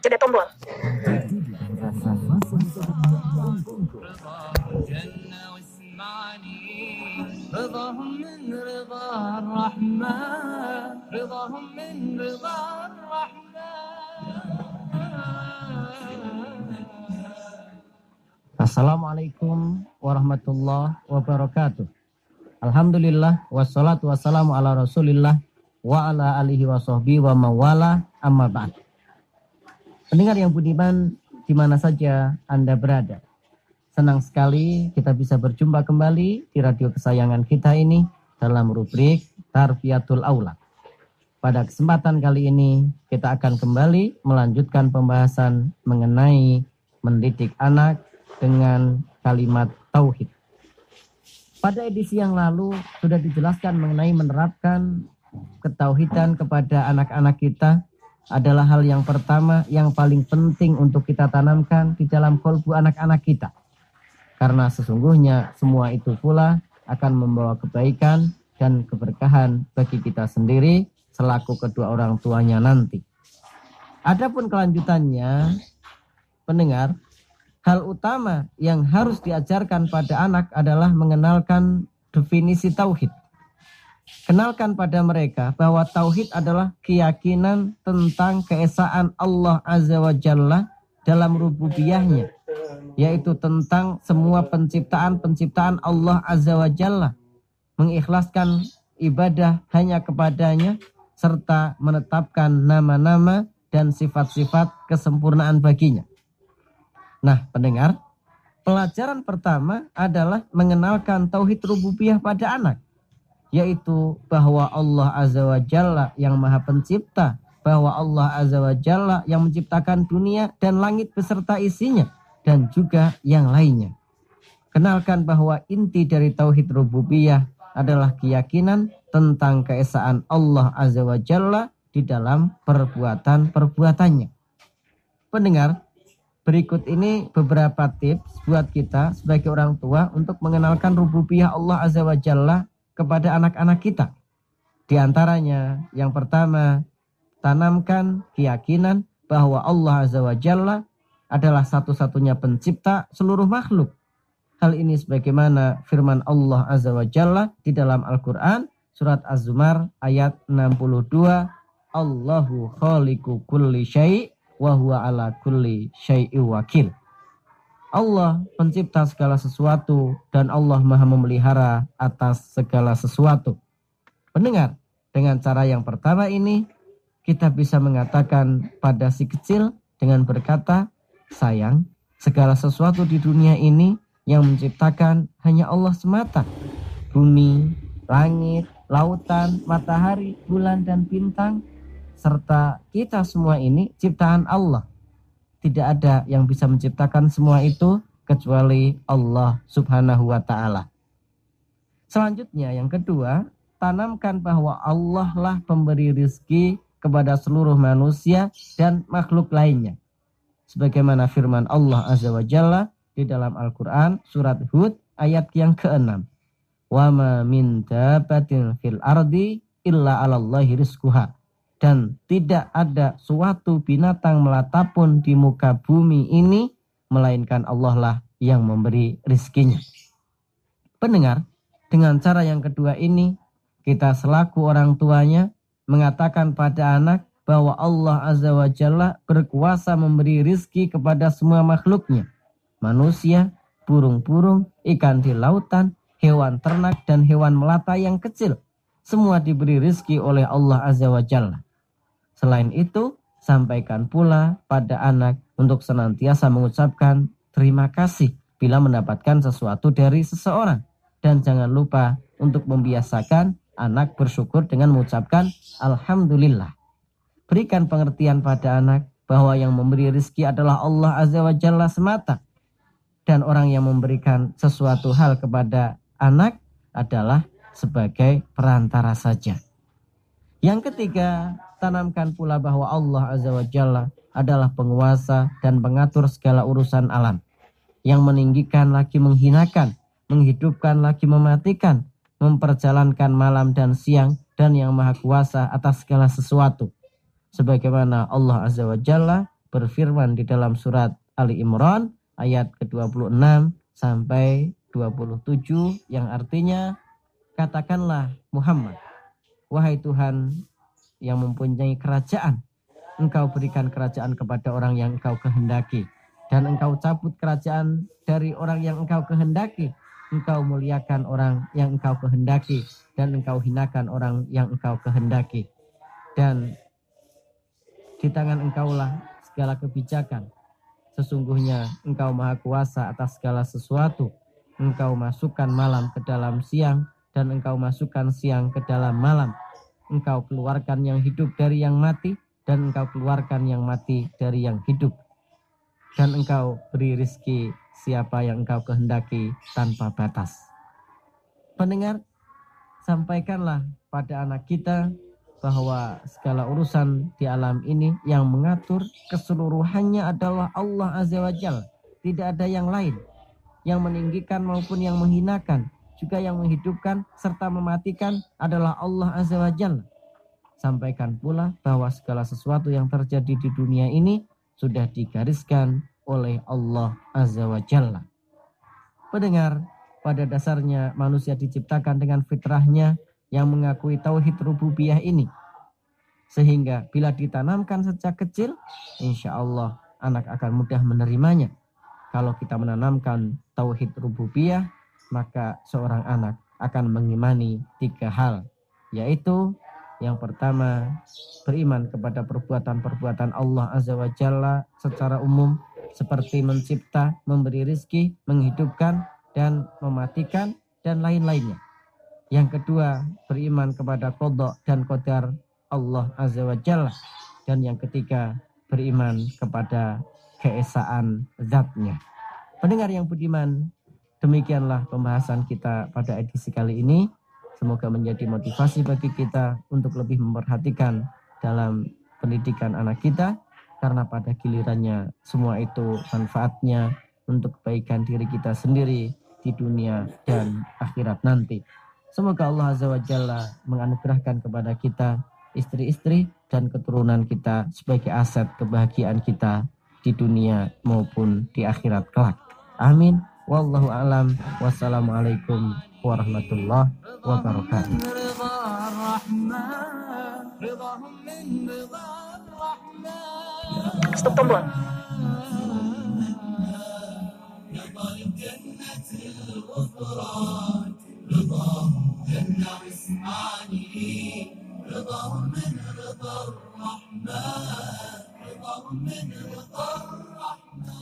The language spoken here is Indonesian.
Jeda tombol. Assalamualaikum warahmatullahi wabarakatuh. Alhamdulillah wassalatu wassalamu ala Rasulillah wa ala alihi wa sahbihi wa mawala amma ba'd. Pendengar yang budiman di mana saja Anda berada. Senang sekali kita bisa berjumpa kembali di radio kesayangan kita ini dalam rubrik Tarbiyatul Aulad. Pada kesempatan kali ini kita akan kembali melanjutkan pembahasan mengenai mendidik anak dengan kalimat tauhid. Pada edisi yang lalu sudah dijelaskan mengenai menerapkan ketauhidan kepada anak-anak kita adalah hal yang pertama yang paling penting untuk kita tanamkan di dalam kolbu anak-anak kita. Karena sesungguhnya semua itu pula akan membawa kebaikan dan keberkahan bagi kita sendiri selaku kedua orang tuanya nanti. Adapun kelanjutannya, pendengar, hal utama yang harus diajarkan pada anak adalah mengenalkan definisi tauhid. Kenalkan pada mereka bahwa tauhid adalah keyakinan tentang keesaan Allah Azza wa Jalla dalam rububiyahnya, yaitu tentang semua penciptaan-penciptaan Allah Azza wa Jalla, mengikhlaskan ibadah hanya kepadanya, serta menetapkan nama-nama dan sifat-sifat kesempurnaan baginya. Nah, pendengar, pelajaran pertama adalah mengenalkan tauhid rububiyah pada anak, yaitu bahwa Allah Azza wa Jalla yang Maha Pencipta, bahwa Allah Azza wa Jalla yang menciptakan dunia dan langit beserta isinya dan juga yang lainnya. Kenalkan bahwa inti dari tauhid rububiyah adalah keyakinan tentang keesaan Allah Azza wa Jalla di dalam perbuatan-perbuatannya. Pendengar, Berikut ini beberapa tips buat kita sebagai orang tua untuk mengenalkan rububiyah Allah Azza wa Jalla kepada anak-anak kita. Di antaranya, yang pertama, tanamkan keyakinan bahwa Allah Azza wa Jalla adalah satu-satunya pencipta seluruh makhluk. Hal ini sebagaimana firman Allah Azza wa Jalla di dalam Al-Quran, surat Az-Zumar ayat 62, Allahu khaliqu kulli syai' wa huwa ala kulli syai'in wakil. Allah pencipta segala sesuatu dan Allah maha memelihara atas segala sesuatu. Pendengar, dengan cara yang pertama ini kita bisa mengatakan pada si kecil dengan berkata, sayang, segala sesuatu di dunia ini yang menciptakan hanya Allah semata. Bumi, langit, lautan, matahari, bulan, dan bintang serta kita semua ini ciptaan Allah. Tidak ada yang bisa menciptakan semua itu kecuali Allah Subhanahu wa taala. Selanjutnya yang kedua, tanamkan bahwa Allah lah pemberi rizki kepada seluruh manusia dan makhluk lainnya. Sebagaimana firman Allah Azza wa Jalla di dalam Al-Quran surat Hud ayat yang ke-6. Wa ma min fil ardi illa 'alallahi rizquha dan tidak ada suatu binatang melata pun di muka bumi ini melainkan Allah lah yang memberi rizkinya. Pendengar, dengan cara yang kedua ini kita selaku orang tuanya mengatakan pada anak bahwa Allah Azza wa Jalla berkuasa memberi rizki kepada semua makhluknya. Manusia, burung-burung, ikan di lautan, hewan ternak, dan hewan melata yang kecil. Semua diberi rizki oleh Allah Azza wa Jalla. Selain itu, sampaikan pula pada anak untuk senantiasa mengucapkan terima kasih bila mendapatkan sesuatu dari seseorang. Dan jangan lupa untuk membiasakan anak bersyukur dengan mengucapkan Alhamdulillah. Berikan pengertian pada anak bahwa yang memberi rezeki adalah Allah Azza wa Jalla semata. Dan orang yang memberikan sesuatu hal kepada anak adalah sebagai perantara saja. Yang ketiga, tanamkan pula bahwa Allah Azza wa Jalla adalah penguasa dan pengatur segala urusan alam. Yang meninggikan lagi menghinakan, menghidupkan lagi mematikan, memperjalankan malam dan siang, dan yang maha kuasa atas segala sesuatu. Sebagaimana Allah Azza wa Jalla berfirman di dalam surat Ali Imran ayat ke-26 sampai 27 yang artinya katakanlah Muhammad wahai Tuhan yang mempunyai kerajaan engkau berikan kerajaan kepada orang yang engkau kehendaki dan engkau cabut kerajaan dari orang yang engkau kehendaki engkau muliakan orang yang engkau kehendaki dan engkau hinakan orang yang engkau kehendaki dan di tangan engkaulah segala kebijakan. Sesungguhnya engkau maha kuasa atas segala sesuatu. Engkau masukkan malam ke dalam siang dan engkau masukkan siang ke dalam malam. Engkau keluarkan yang hidup dari yang mati dan engkau keluarkan yang mati dari yang hidup. Dan engkau beri rizki siapa yang engkau kehendaki tanpa batas. Pendengar, sampaikanlah pada anak kita bahwa segala urusan di alam ini yang mengatur keseluruhannya adalah Allah Azza wa Jal. Tidak ada yang lain. Yang meninggikan maupun yang menghinakan. Juga yang menghidupkan serta mematikan adalah Allah Azza wa Jal. Sampaikan pula bahwa segala sesuatu yang terjadi di dunia ini sudah digariskan oleh Allah Azza wa Jalla. Pendengar, pada dasarnya manusia diciptakan dengan fitrahnya yang mengakui tauhid rububiyah ini. Sehingga bila ditanamkan sejak kecil, insya Allah anak akan mudah menerimanya. Kalau kita menanamkan tauhid rububiyah, maka seorang anak akan mengimani tiga hal, yaitu yang pertama, beriman kepada perbuatan-perbuatan Allah Azza wa Jalla secara umum seperti mencipta, memberi rizki, menghidupkan, dan mematikan, dan lain-lainnya. Yang kedua, beriman kepada kodok dan kodar Allah Azza wa Jalla. Dan yang ketiga, beriman kepada keesaan zatnya. Pendengar yang budiman, demikianlah pembahasan kita pada edisi kali ini. Semoga menjadi motivasi bagi kita untuk lebih memperhatikan dalam pendidikan anak kita. Karena pada gilirannya semua itu manfaatnya untuk kebaikan diri kita sendiri di dunia dan akhirat nanti. Semoga Allah Azza wa Jalla menganugerahkan kepada kita istri-istri dan keturunan kita sebagai aset kebahagiaan kita di dunia maupun di akhirat kelak. Amin. Wallahu alam. Wassalamualaikum warahmatullahi wabarakatuh. Stop tombol. جنة عثماني رضا من رضا الرحمن رضا من رضا الرحمن